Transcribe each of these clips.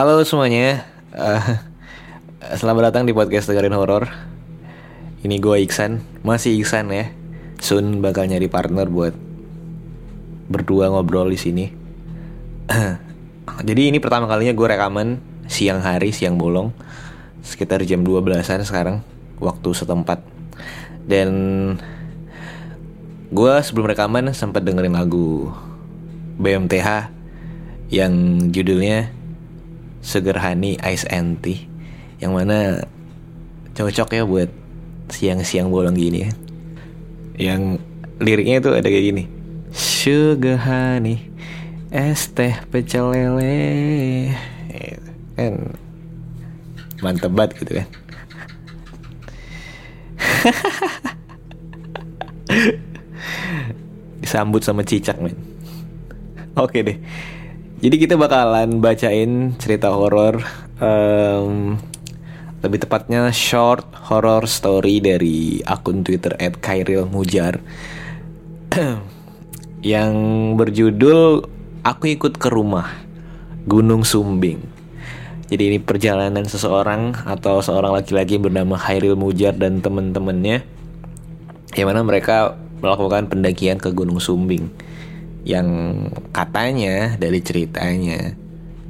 Halo semuanya, Eh, selamat datang di podcast dengerin horor. Ini gue Iksan, masih Iksan ya. Soon bakal nyari partner buat berdua ngobrol di sini. Jadi ini pertama kalinya gue rekaman siang hari, siang bolong, sekitar jam 12-an sekarang waktu setempat. Dan gue sebelum rekaman sempat dengerin lagu BMTH yang judulnya Sugar Honey Ice and Tea yang mana cocok ya buat siang-siang bolong gini ya. Yang liriknya itu ada kayak gini. Sugar honey es teh pecel lele. Kan mantep banget gitu kan. Disambut sama cicak men. Oke deh. Jadi kita bakalan bacain cerita horor em, lebih tepatnya short horror story dari akun Twitter @kairilmujar yang berjudul Aku ikut ke rumah Gunung Sumbing. Jadi ini perjalanan seseorang atau seorang laki-laki bernama Khairil Mujar dan teman-temannya yang mana mereka melakukan pendakian ke Gunung Sumbing yang katanya dari ceritanya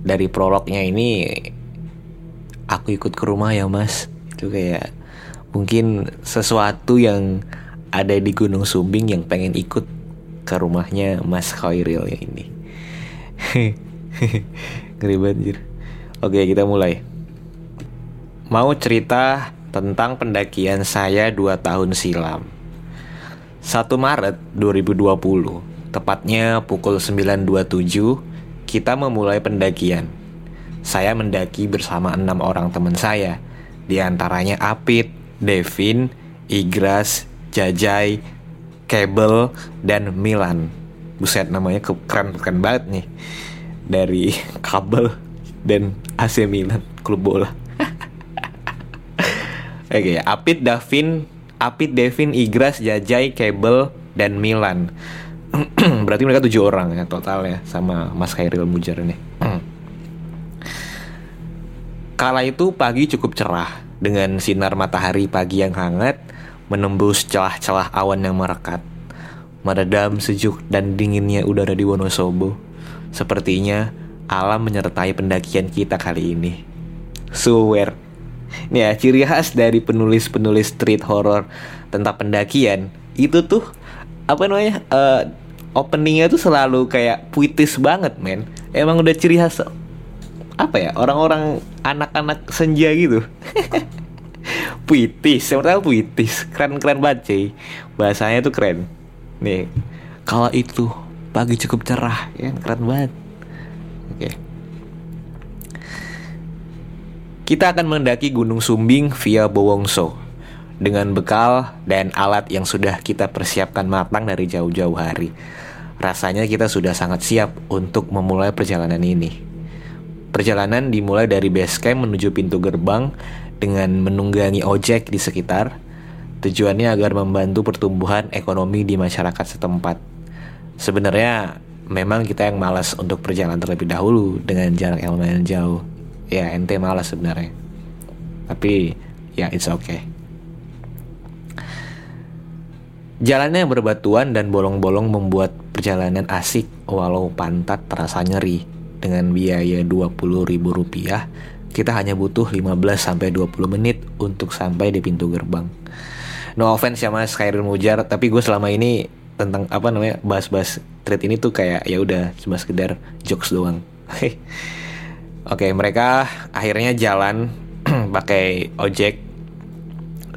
dari prolognya ini aku ikut ke rumah ya mas. Itu kayak mungkin sesuatu yang ada di Gunung Sumbing yang pengen ikut ke rumahnya Mas Khairil ini. Ngeri banget anjir. oke kita mulai. Mau cerita tentang pendakian saya 2 tahun silam. 1 Maret 2020, tepatnya pukul 9.27, kita memulai pendakian. Saya mendaki bersama enam orang teman saya, di antaranya Apit, Devin, Igras, Jajai, Kabel, dan Milan. Buset namanya ke- keren-keren banget nih. Dari kabel dan AC Milan, klub bola. Oke, Apit, Davin, Apit, Devin, Igras, Jajai, Kabel, dan Milan. Berarti mereka tujuh orang ya total ya sama Mas Khairil Mujar ini. Kala itu pagi cukup cerah dengan sinar matahari pagi yang hangat menembus celah-celah awan yang merekat. Meredam sejuk dan dinginnya udara di Wonosobo. Sepertinya alam menyertai pendakian kita kali ini. Swear. Nih ya, ciri khas dari penulis-penulis street horror tentang pendakian itu tuh apa namanya? eh, openingnya tuh selalu kayak puitis banget, men. Emang udah ciri khas apa ya? Orang-orang anak-anak senja gitu. puitis, yang pertama puitis, keren-keren banget, cuy. Bahasanya tuh keren. Nih, kalau itu pagi cukup cerah, ya keren banget. Oke. Kita akan mendaki Gunung Sumbing via Bowongso dengan bekal dan alat yang sudah kita persiapkan matang dari jauh-jauh hari. rasanya kita sudah sangat siap untuk memulai perjalanan ini. Perjalanan dimulai dari base camp menuju pintu gerbang dengan menunggangi ojek di sekitar. Tujuannya agar membantu pertumbuhan ekonomi di masyarakat setempat. Sebenarnya memang kita yang malas untuk perjalanan terlebih dahulu dengan jarak yang lumayan jauh. Ya ente malas sebenarnya. Tapi ya it's okay. Jalannya yang berbatuan dan bolong-bolong membuat perjalanan asik walau pantat terasa nyeri. Dengan biaya Rp20.000, kita hanya butuh 15-20 menit untuk sampai di pintu gerbang. No offense ya mas Khairul Mujar, tapi gue selama ini tentang apa namanya bahas-bahas trade ini tuh kayak ya udah cuma sekedar jokes doang. Oke, mereka akhirnya jalan pakai ojek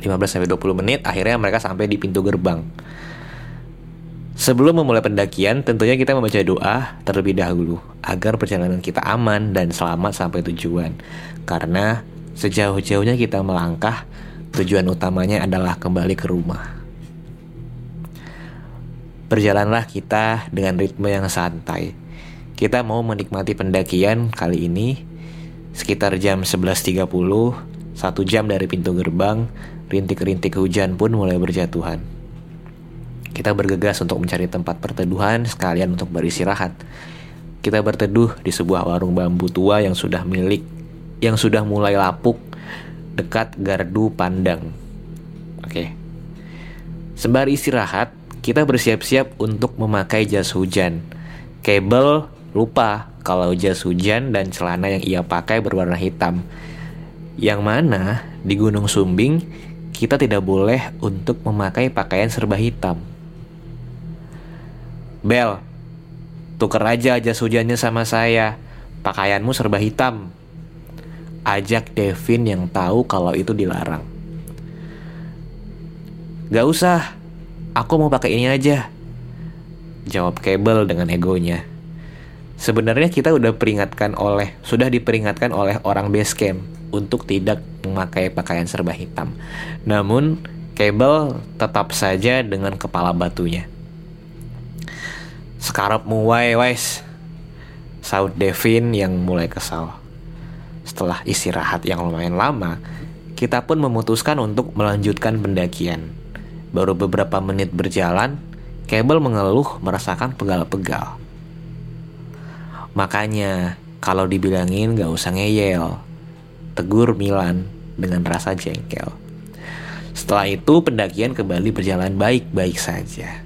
15 20 menit akhirnya mereka sampai di pintu gerbang. Sebelum memulai pendakian, tentunya kita membaca doa terlebih dahulu agar perjalanan kita aman dan selamat sampai tujuan. Karena sejauh-jauhnya kita melangkah, tujuan utamanya adalah kembali ke rumah. Berjalanlah kita dengan ritme yang santai. Kita mau menikmati pendakian kali ini sekitar jam 11.30, satu jam dari pintu gerbang, rintik-rintik hujan pun mulai berjatuhan. Kita bergegas untuk mencari tempat perteduhan sekalian untuk beristirahat. Kita berteduh di sebuah warung bambu tua yang sudah milik, yang sudah mulai lapuk dekat gardu pandang. Oke. Sembari istirahat, kita bersiap-siap untuk memakai jas hujan. Kabel lupa kalau jas hujan dan celana yang ia pakai berwarna hitam. Yang mana di Gunung Sumbing kita tidak boleh untuk memakai pakaian serba hitam. Bel, tuker aja jas hujannya sama saya. Pakaianmu serba hitam. Ajak Devin yang tahu kalau itu dilarang. Gak usah, aku mau pakai ini aja. Jawab Kabel dengan egonya. Sebenarnya kita udah peringatkan oleh, sudah diperingatkan oleh orang base camp untuk tidak memakai pakaian serba hitam. Namun, Kabel tetap saja dengan kepala batunya. Sekarapmu wae wes. Saud Devin yang mulai kesal. Setelah istirahat yang lumayan lama, kita pun memutuskan untuk melanjutkan pendakian. Baru beberapa menit berjalan, Kabel mengeluh merasakan pegal-pegal. Makanya, kalau dibilangin gak usah ngeyel. Tegur Milan dengan rasa jengkel. Setelah itu pendakian kembali berjalan baik-baik saja.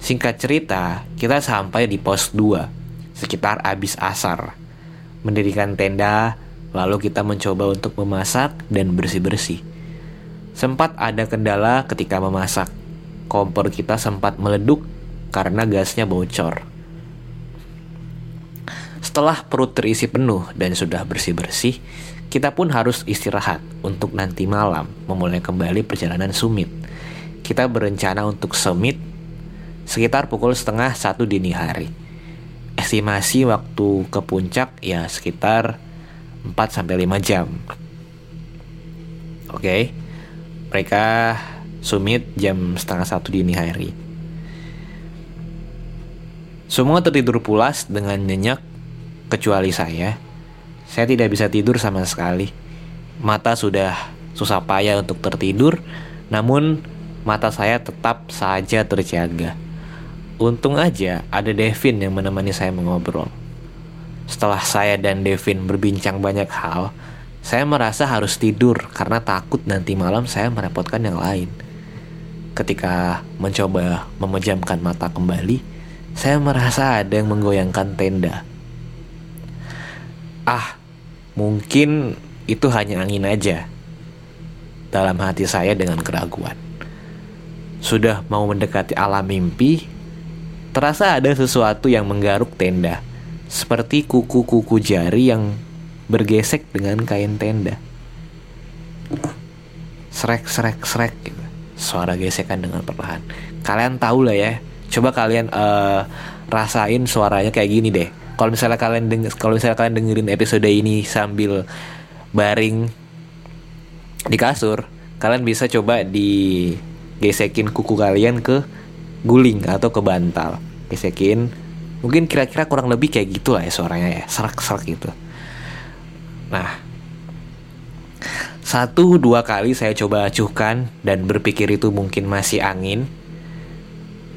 Singkat cerita, kita sampai di pos 2, sekitar abis asar. Mendirikan tenda, lalu kita mencoba untuk memasak dan bersih-bersih. Sempat ada kendala ketika memasak. Kompor kita sempat meleduk karena gasnya bocor. Setelah perut terisi penuh dan sudah bersih-bersih, kita pun harus istirahat untuk nanti malam memulai kembali perjalanan summit. Kita berencana untuk summit sekitar pukul setengah satu dini hari. Estimasi waktu ke puncak ya sekitar 4-5 jam. Oke, okay. mereka summit jam setengah satu dini hari. Semua tertidur pulas dengan nyenyak kecuali saya. Saya tidak bisa tidur sama sekali. Mata sudah susah payah untuk tertidur, namun mata saya tetap saja terjaga. Untung aja ada Devin yang menemani saya mengobrol. Setelah saya dan Devin berbincang banyak hal, saya merasa harus tidur karena takut nanti malam saya merepotkan yang lain. Ketika mencoba memejamkan mata kembali, saya merasa ada yang menggoyangkan tenda. Ah, mungkin itu hanya angin aja. Dalam hati saya dengan keraguan. Sudah mau mendekati alam mimpi, Terasa ada sesuatu yang menggaruk tenda, seperti kuku-kuku jari yang bergesek dengan kain tenda. Srek, srek, srek gitu. Suara gesekan dengan perlahan. Kalian tahu lah ya. Coba kalian uh, rasain suaranya kayak gini deh. Kalau misalnya kalian denger, kalau misalnya kalian dengerin episode ini sambil baring di kasur, kalian bisa coba digesekin kuku kalian ke guling atau ke bantal. gesekin mungkin kira-kira kurang lebih kayak gitu lah ya suaranya ya serak-serak gitu. Nah satu dua kali saya coba acuhkan dan berpikir itu mungkin masih angin.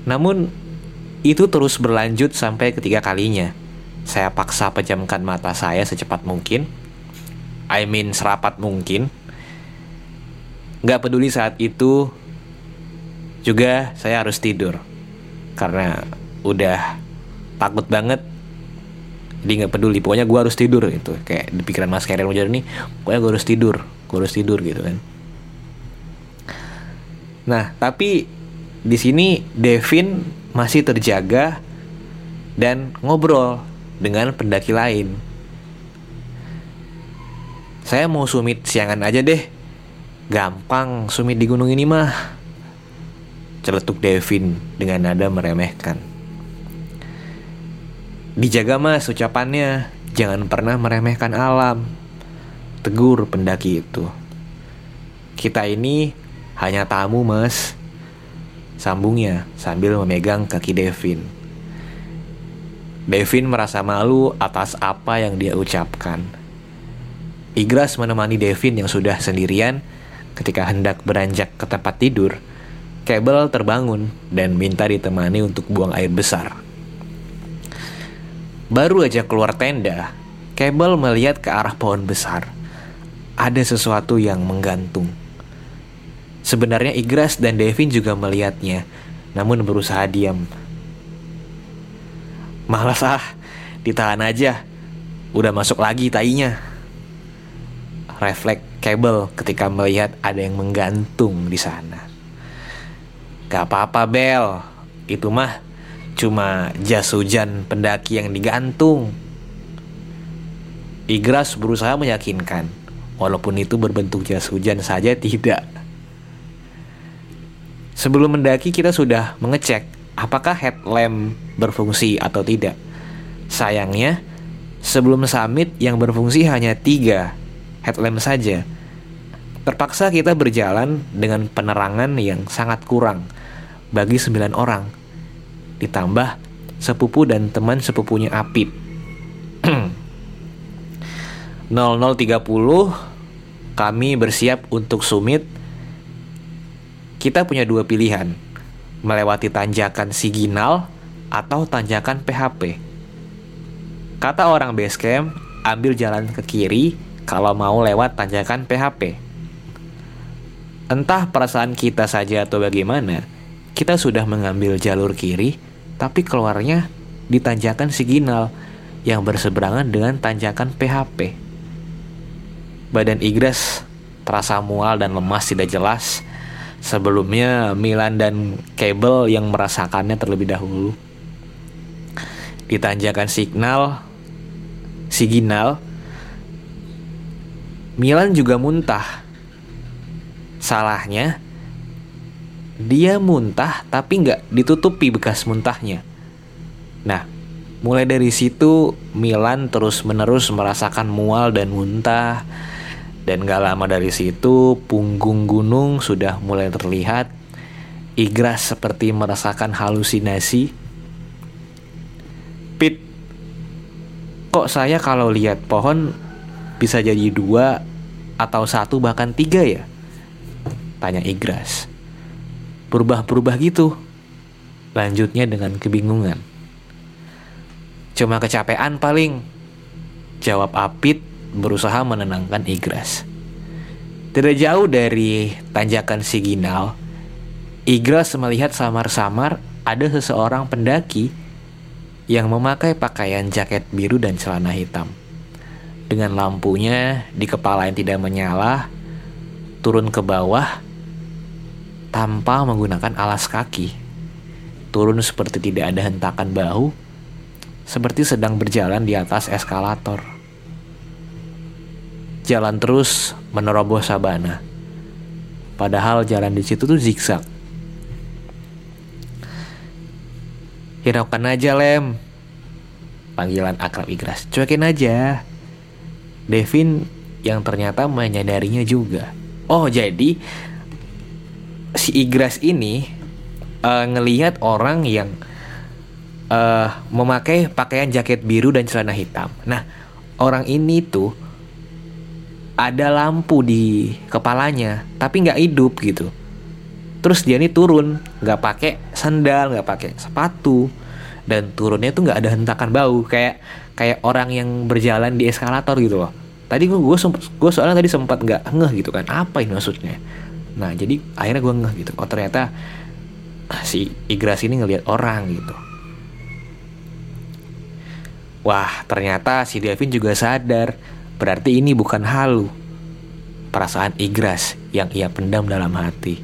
Namun itu terus berlanjut sampai ketiga kalinya saya paksa pejamkan mata saya secepat mungkin. I mean serapat mungkin. Gak peduli saat itu juga saya harus tidur. Karena udah takut banget. Jadi nggak peduli. Pokoknya gue harus tidur itu kayak di pikiran mas Karen Wajar ini pokoknya gue harus tidur. Gue harus tidur gitu kan. Nah tapi di sini Devin masih terjaga dan ngobrol dengan pendaki lain saya mau sumit siangan aja deh gampang sumit di gunung ini mah Celetuk Devin dengan nada meremehkan. Dijaga mas ucapannya, jangan pernah meremehkan alam. Tegur pendaki itu. Kita ini hanya tamu mas. Sambungnya sambil memegang kaki Devin. Devin merasa malu atas apa yang dia ucapkan. Igras menemani Devin yang sudah sendirian ketika hendak beranjak ke tempat tidur Kabel terbangun dan minta ditemani untuk buang air besar. Baru aja keluar tenda, Kabel melihat ke arah pohon besar. Ada sesuatu yang menggantung. Sebenarnya Igras dan Devin juga melihatnya, namun berusaha diam. Malas ah, ditahan aja. Udah masuk lagi tainya. Refleks kabel ketika melihat ada yang menggantung di sana. Gak apa-apa Bel, itu mah cuma jas hujan pendaki yang digantung. Igras berusaha meyakinkan, walaupun itu berbentuk jas hujan saja tidak. Sebelum mendaki kita sudah mengecek apakah headlamp berfungsi atau tidak. Sayangnya, sebelum summit yang berfungsi hanya tiga headlamp saja. Terpaksa kita berjalan dengan penerangan yang sangat kurang bagi sembilan orang. Ditambah sepupu dan teman sepupunya Apip. 0030 kami bersiap untuk summit. Kita punya dua pilihan. Melewati tanjakan Siginal atau tanjakan PHP. Kata orang base camp, ambil jalan ke kiri kalau mau lewat tanjakan PHP. Entah perasaan kita saja atau bagaimana, kita sudah mengambil jalur kiri, tapi keluarnya di tanjakan Siginal yang berseberangan dengan tanjakan PHP. Badan Igras terasa mual dan lemas tidak jelas. Sebelumnya Milan dan Cable yang merasakannya terlebih dahulu. Di tanjakan Signal, Siginal, Milan juga muntah. Salahnya, dia muntah tapi nggak ditutupi bekas muntahnya. Nah, mulai dari situ Milan terus-menerus merasakan mual dan muntah. Dan gak lama dari situ punggung gunung sudah mulai terlihat. Igras seperti merasakan halusinasi. Pit, kok saya kalau lihat pohon bisa jadi dua atau satu bahkan tiga ya? Tanya Igras berubah-berubah gitu. Lanjutnya dengan kebingungan. Cuma kecapean paling. Jawab Apit berusaha menenangkan Igras. Tidak jauh dari tanjakan Siginal, Igras melihat samar-samar ada seseorang pendaki yang memakai pakaian jaket biru dan celana hitam. Dengan lampunya di kepala yang tidak menyala, turun ke bawah tanpa menggunakan alas kaki. Turun seperti tidak ada hentakan bahu, seperti sedang berjalan di atas eskalator. Jalan terus menerobos sabana. Padahal jalan di situ tuh zigzag. Hiraukan aja lem. Panggilan akrab Igras. Cuekin aja. Devin yang ternyata menyadarinya juga. Oh jadi si Igras ini uh, ngelihat orang yang eh, memakai pakaian jaket biru dan celana hitam. Nah, orang ini tuh ada lampu di kepalanya, tapi nggak hidup gitu. Terus dia ini turun, nggak pakai sandal, nggak pakai sepatu, dan turunnya tuh nggak ada hentakan bau, kayak kayak orang yang berjalan di eskalator gitu loh. Tadi gue gue gue soalnya tadi sempat nggak ngeh gitu kan, apa ini maksudnya? Nah jadi akhirnya gue ngeh gitu. Oh ternyata si Igras ini ngelihat orang gitu. Wah, ternyata si Devin juga sadar. Berarti ini bukan halu. Perasaan Igras yang ia pendam dalam hati.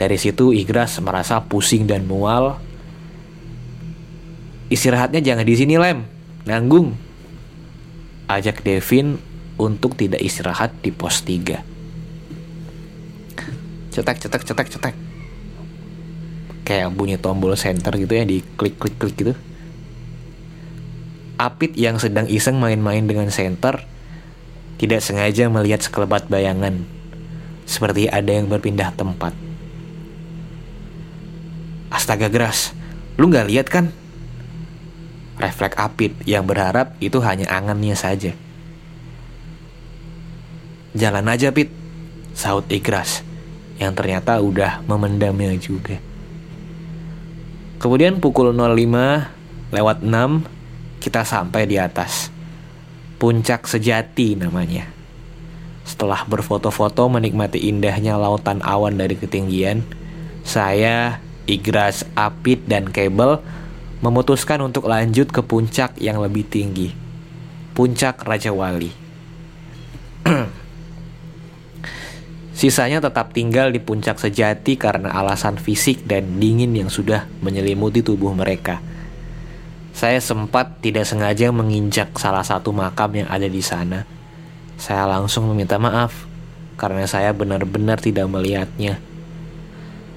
Dari situ Igras merasa pusing dan mual. Istirahatnya jangan di sini, Lem. Nanggung. Ajak Devin untuk tidak istirahat di pos 3. Cetek, cetek, cetek, cetek. Kayak bunyi tombol center gitu ya, di klik-klik-klik gitu. Apit yang sedang iseng main-main dengan senter tidak sengaja melihat sekelebat bayangan, seperti ada yang berpindah tempat. Astaga Gras, lu nggak lihat kan? Refleks Apit yang berharap itu hanya angannya saja. Jalan aja Pit, saut Igras yang ternyata udah memendamnya juga. Kemudian pukul 05 lewat 6 kita sampai di atas. Puncak sejati namanya. Setelah berfoto-foto menikmati indahnya lautan awan dari ketinggian, saya, Igras, Apit, dan Kabel memutuskan untuk lanjut ke puncak yang lebih tinggi. Puncak Raja Wali. Sisanya tetap tinggal di puncak sejati karena alasan fisik dan dingin yang sudah menyelimuti tubuh mereka saya sempat tidak sengaja menginjak salah satu makam yang ada di sana. Saya langsung meminta maaf karena saya benar-benar tidak melihatnya.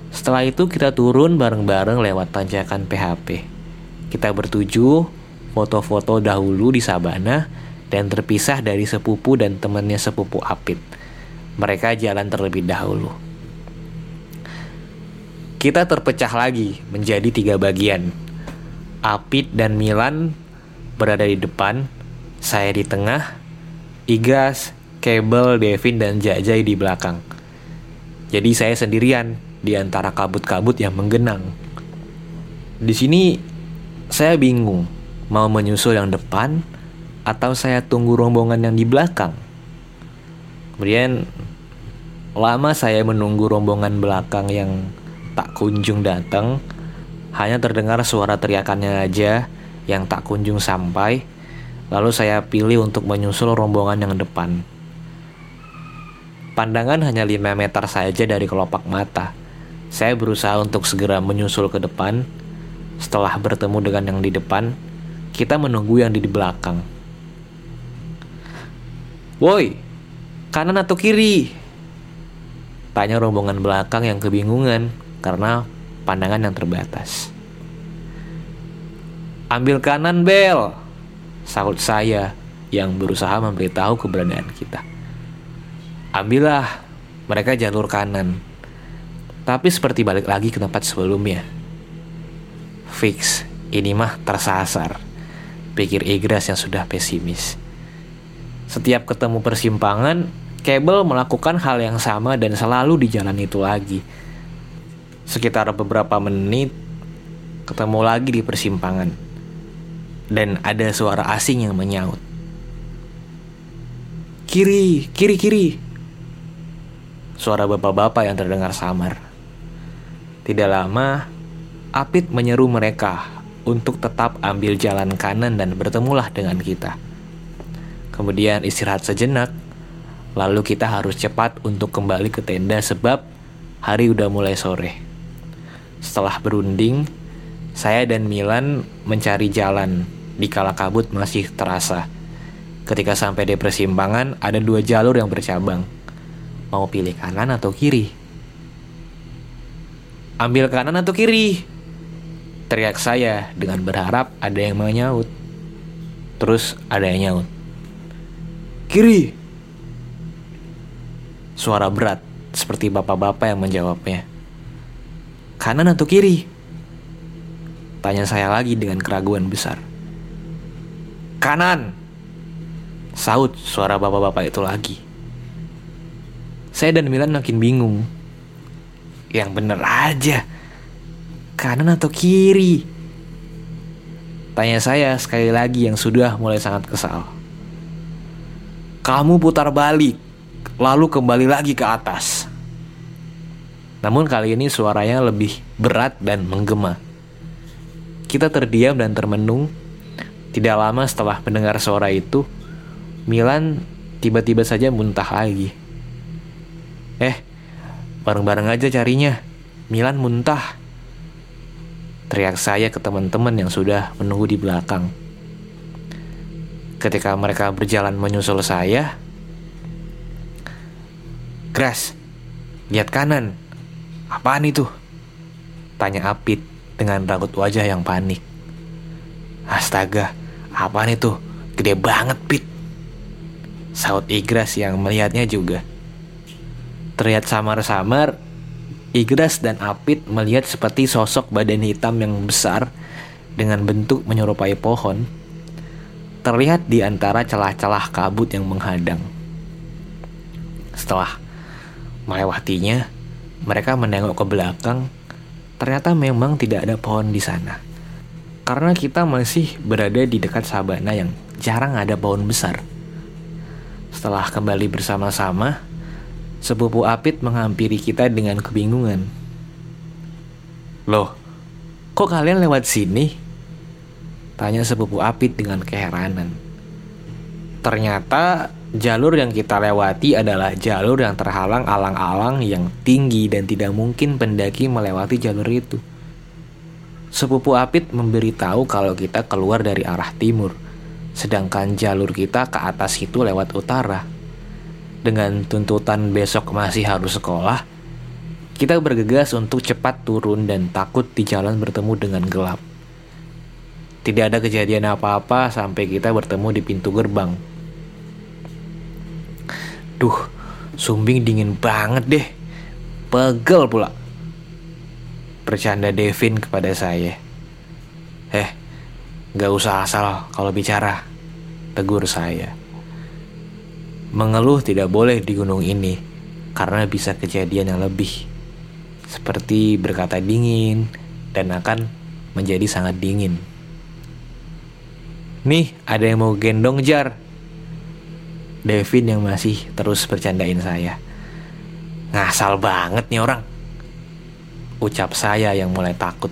Setelah itu kita turun bareng-bareng lewat tanjakan PHP. Kita bertuju foto-foto dahulu di sabana dan terpisah dari sepupu dan temannya sepupu Apit. Mereka jalan terlebih dahulu. Kita terpecah lagi menjadi tiga bagian, Apit dan Milan berada di depan, saya di tengah, Igas, Kabel, Devin, dan Jajai di belakang. Jadi saya sendirian di antara kabut-kabut yang menggenang. Di sini saya bingung mau menyusul yang depan atau saya tunggu rombongan yang di belakang. Kemudian lama saya menunggu rombongan belakang yang tak kunjung datang hanya terdengar suara teriakannya aja yang tak kunjung sampai. Lalu saya pilih untuk menyusul rombongan yang depan. Pandangan hanya 5 meter saja dari kelopak mata. Saya berusaha untuk segera menyusul ke depan. Setelah bertemu dengan yang di depan, kita menunggu yang di belakang. Woi, kanan atau kiri? Tanya rombongan belakang yang kebingungan karena pandangan yang terbatas. Ambil kanan Bel, sahut saya yang berusaha memberitahu keberadaan kita. Ambillah, mereka jalur kanan. Tapi seperti balik lagi ke tempat sebelumnya. Fix, ini mah tersasar. Pikir Igras yang sudah pesimis. Setiap ketemu persimpangan, Kabel melakukan hal yang sama dan selalu di jalan itu lagi sekitar beberapa menit ketemu lagi di persimpangan dan ada suara asing yang menyaut kiri kiri kiri suara bapak-bapak yang terdengar samar tidak lama Apit menyeru mereka untuk tetap ambil jalan kanan dan bertemulah dengan kita. Kemudian istirahat sejenak, lalu kita harus cepat untuk kembali ke tenda sebab hari udah mulai sore. Setelah berunding, saya dan Milan mencari jalan di kala kabut masih terasa. Ketika sampai di persimpangan, ada dua jalur yang bercabang. Mau pilih kanan atau kiri? Ambil kanan atau kiri? Teriak saya dengan berharap ada yang menyaut. Terus ada yang nyaut. Kiri! Suara berat, seperti bapak-bapak yang menjawabnya. Kanan atau kiri? Tanya saya lagi dengan keraguan besar. Kanan! Saut suara bapak-bapak itu lagi. Saya dan Milan makin bingung. Yang bener aja. Kanan atau kiri? Tanya saya sekali lagi yang sudah mulai sangat kesal. Kamu putar balik, lalu kembali lagi ke atas. Namun kali ini suaranya lebih berat dan menggema. Kita terdiam dan termenung. Tidak lama setelah mendengar suara itu, Milan tiba-tiba saja muntah lagi. Eh, bareng-bareng aja carinya. Milan muntah. Teriak saya ke teman-teman yang sudah menunggu di belakang. Ketika mereka berjalan menyusul saya, Gras, lihat kanan. Apaan itu? Tanya Apit dengan raut wajah yang panik. Astaga, apaan itu? Gede banget, Pit. Saut Igras yang melihatnya juga. Terlihat samar-samar, Igras dan Apit melihat seperti sosok badan hitam yang besar dengan bentuk menyerupai pohon terlihat di antara celah-celah kabut yang menghadang. Setelah melewatinya, mereka menengok ke belakang. Ternyata memang tidak ada pohon di sana. Karena kita masih berada di dekat sabana yang jarang ada pohon besar. Setelah kembali bersama-sama, sepupu Apit menghampiri kita dengan kebingungan. Loh, kok kalian lewat sini? Tanya sepupu Apit dengan keheranan. Ternyata jalur yang kita lewati adalah jalur yang terhalang alang-alang yang tinggi dan tidak mungkin pendaki melewati jalur itu. Sepupu Apit memberitahu kalau kita keluar dari arah timur, sedangkan jalur kita ke atas itu lewat utara. Dengan tuntutan besok masih harus sekolah, kita bergegas untuk cepat turun dan takut di jalan bertemu dengan gelap. Tidak ada kejadian apa-apa sampai kita bertemu di pintu gerbang. Duh, sumbing dingin banget deh. Pegel pula. Bercanda Devin kepada saya. Eh, gak usah asal kalau bicara. Tegur saya. Mengeluh tidak boleh di gunung ini karena bisa kejadian yang lebih. Seperti berkata dingin dan akan menjadi sangat dingin. Nih, ada yang mau gendong jar. Devin yang masih terus bercandain saya. Ngasal banget nih orang. Ucap saya yang mulai takut.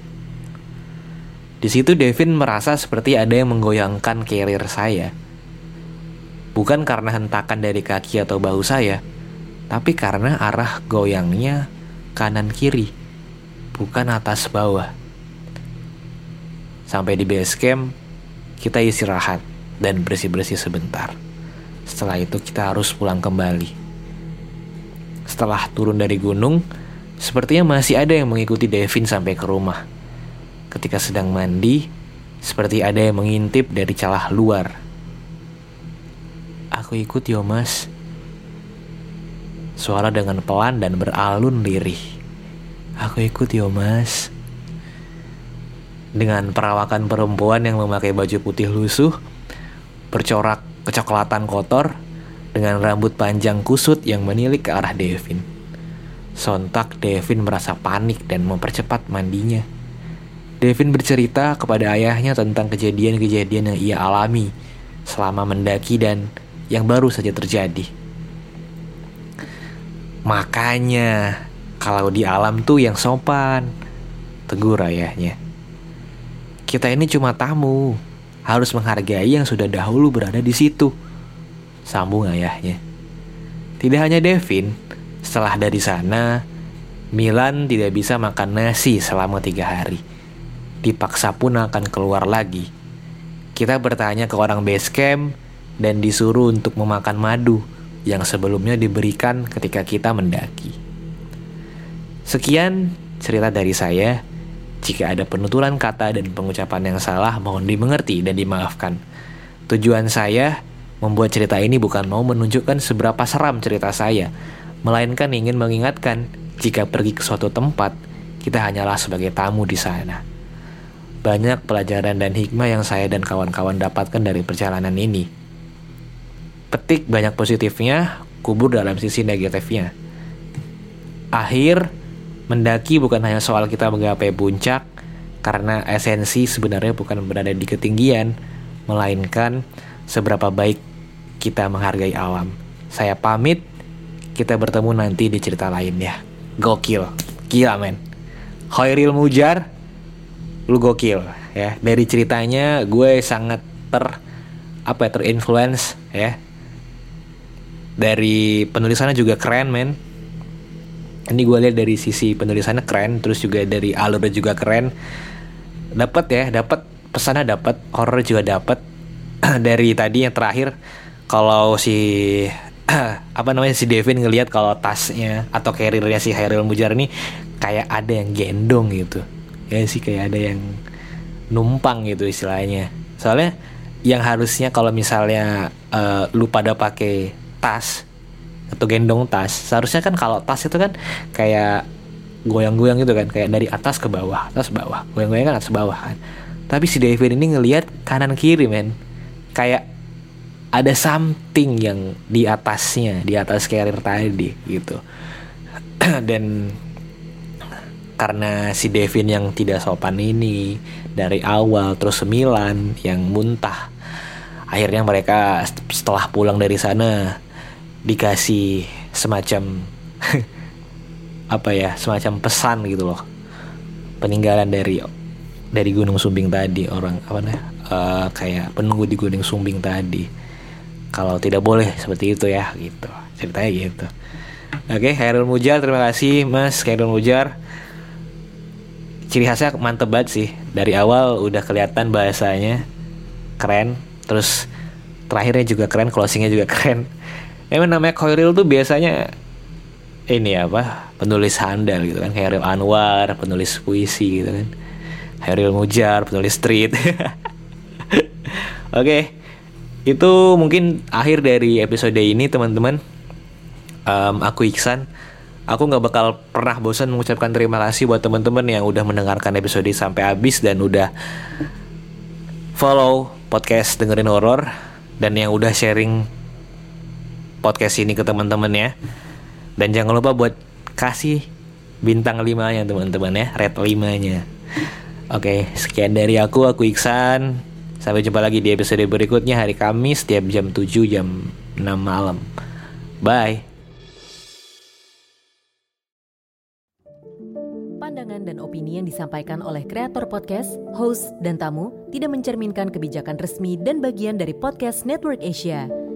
Di situ Devin merasa seperti ada yang menggoyangkan carrier saya. Bukan karena hentakan dari kaki atau bahu saya, tapi karena arah goyangnya kanan kiri, bukan atas bawah. Sampai di base camp, kita istirahat dan bersih-bersih sebentar. Setelah itu kita harus pulang kembali. Setelah turun dari gunung, sepertinya masih ada yang mengikuti Devin sampai ke rumah. Ketika sedang mandi, seperti ada yang mengintip dari celah luar. Aku ikut yo mas. Suara dengan pelan dan beralun lirih. Aku ikut yo mas dengan perawakan perempuan yang memakai baju putih lusuh, bercorak kecoklatan kotor, dengan rambut panjang kusut yang menilik ke arah Devin. Sontak Devin merasa panik dan mempercepat mandinya. Devin bercerita kepada ayahnya tentang kejadian-kejadian yang ia alami selama mendaki dan yang baru saja terjadi. Makanya, kalau di alam tuh yang sopan, tegur ayahnya. Kita ini cuma tamu, harus menghargai yang sudah dahulu berada di situ. Sambung ayahnya. Tidak hanya Devin, setelah dari sana, Milan tidak bisa makan nasi selama tiga hari. Dipaksa pun akan keluar lagi. Kita bertanya ke orang base camp dan disuruh untuk memakan madu yang sebelumnya diberikan ketika kita mendaki. Sekian cerita dari saya. Jika ada penuturan kata dan pengucapan yang salah, mohon dimengerti dan dimaafkan. Tujuan saya membuat cerita ini bukan mau menunjukkan seberapa seram cerita saya, melainkan ingin mengingatkan jika pergi ke suatu tempat, kita hanyalah sebagai tamu di sana. banyak pelajaran dan hikmah yang saya dan kawan-kawan dapatkan dari perjalanan ini. Petik banyak positifnya, kubur dalam sisi negatifnya. Akhir, mendaki bukan hanya soal kita menggapai puncak, karena esensi sebenarnya bukan berada di ketinggian, melainkan seberapa baik kita menghargai alam. Saya pamit, kita bertemu nanti di cerita lainnya. Gokil, gila men. Khairil Mujar, lu gokil ya. Dari ceritanya gue sangat ter apa ya terinfluence ya. Dari penulisannya juga keren men. Ini gue lihat dari sisi penulisannya keren, terus juga dari alurnya juga keren. Dapat ya, dapat pesannya dapat, horror juga dapat. dari tadi yang terakhir kalau si apa namanya si Devin ngelihat kalau tasnya atau carriernya si Hairil Mujar ini kayak ada yang gendong gitu ya sih kayak ada yang numpang gitu istilahnya soalnya yang harusnya kalau misalnya uh, lu pada pakai tas atau gendong tas seharusnya kan kalau tas itu kan kayak goyang-goyang gitu kan kayak dari atas ke bawah atas bawah. Goyang-goyang kan atas bawah kan. Tapi si Devin ini ngelihat kanan kiri men. Kayak ada something yang di atasnya di atas carrier tadi gitu. Dan karena si Devin yang tidak sopan ini dari awal terus sembilan yang muntah akhirnya mereka setelah pulang dari sana dikasih semacam apa ya semacam pesan gitu loh. Peninggalan dari dari Gunung Sumbing tadi orang apa nih uh, kayak penunggu di Gunung Sumbing tadi. Kalau tidak boleh seperti itu ya gitu. Ceritanya gitu. Oke Khairul Mujar terima kasih Mas Khairul Mujar. Ciri khasnya mantep banget sih. Dari awal udah kelihatan bahasanya keren terus terakhirnya juga keren closingnya juga keren emang namanya Khairul tuh biasanya ini apa penulis handal gitu kan. Khairul Anwar penulis puisi gitu kan. Khairul Mujar penulis street. Oke okay itu mungkin akhir dari episode ini teman-teman. Um, aku Iksan. Aku nggak bakal pernah bosan mengucapkan terima kasih buat teman-teman yang udah mendengarkan episode sampai habis dan udah follow podcast dengerin horor dan yang udah sharing podcast ini ke teman-teman ya dan jangan lupa buat kasih bintang 5 nya teman-teman ya red 5 nya oke sekian dari aku aku Iksan Sampai jumpa lagi di episode berikutnya hari Kamis setiap jam 7 jam 6 malam. Bye. Pandangan dan opini yang disampaikan oleh kreator podcast, host, dan tamu tidak mencerminkan kebijakan resmi dan bagian dari podcast Network Asia.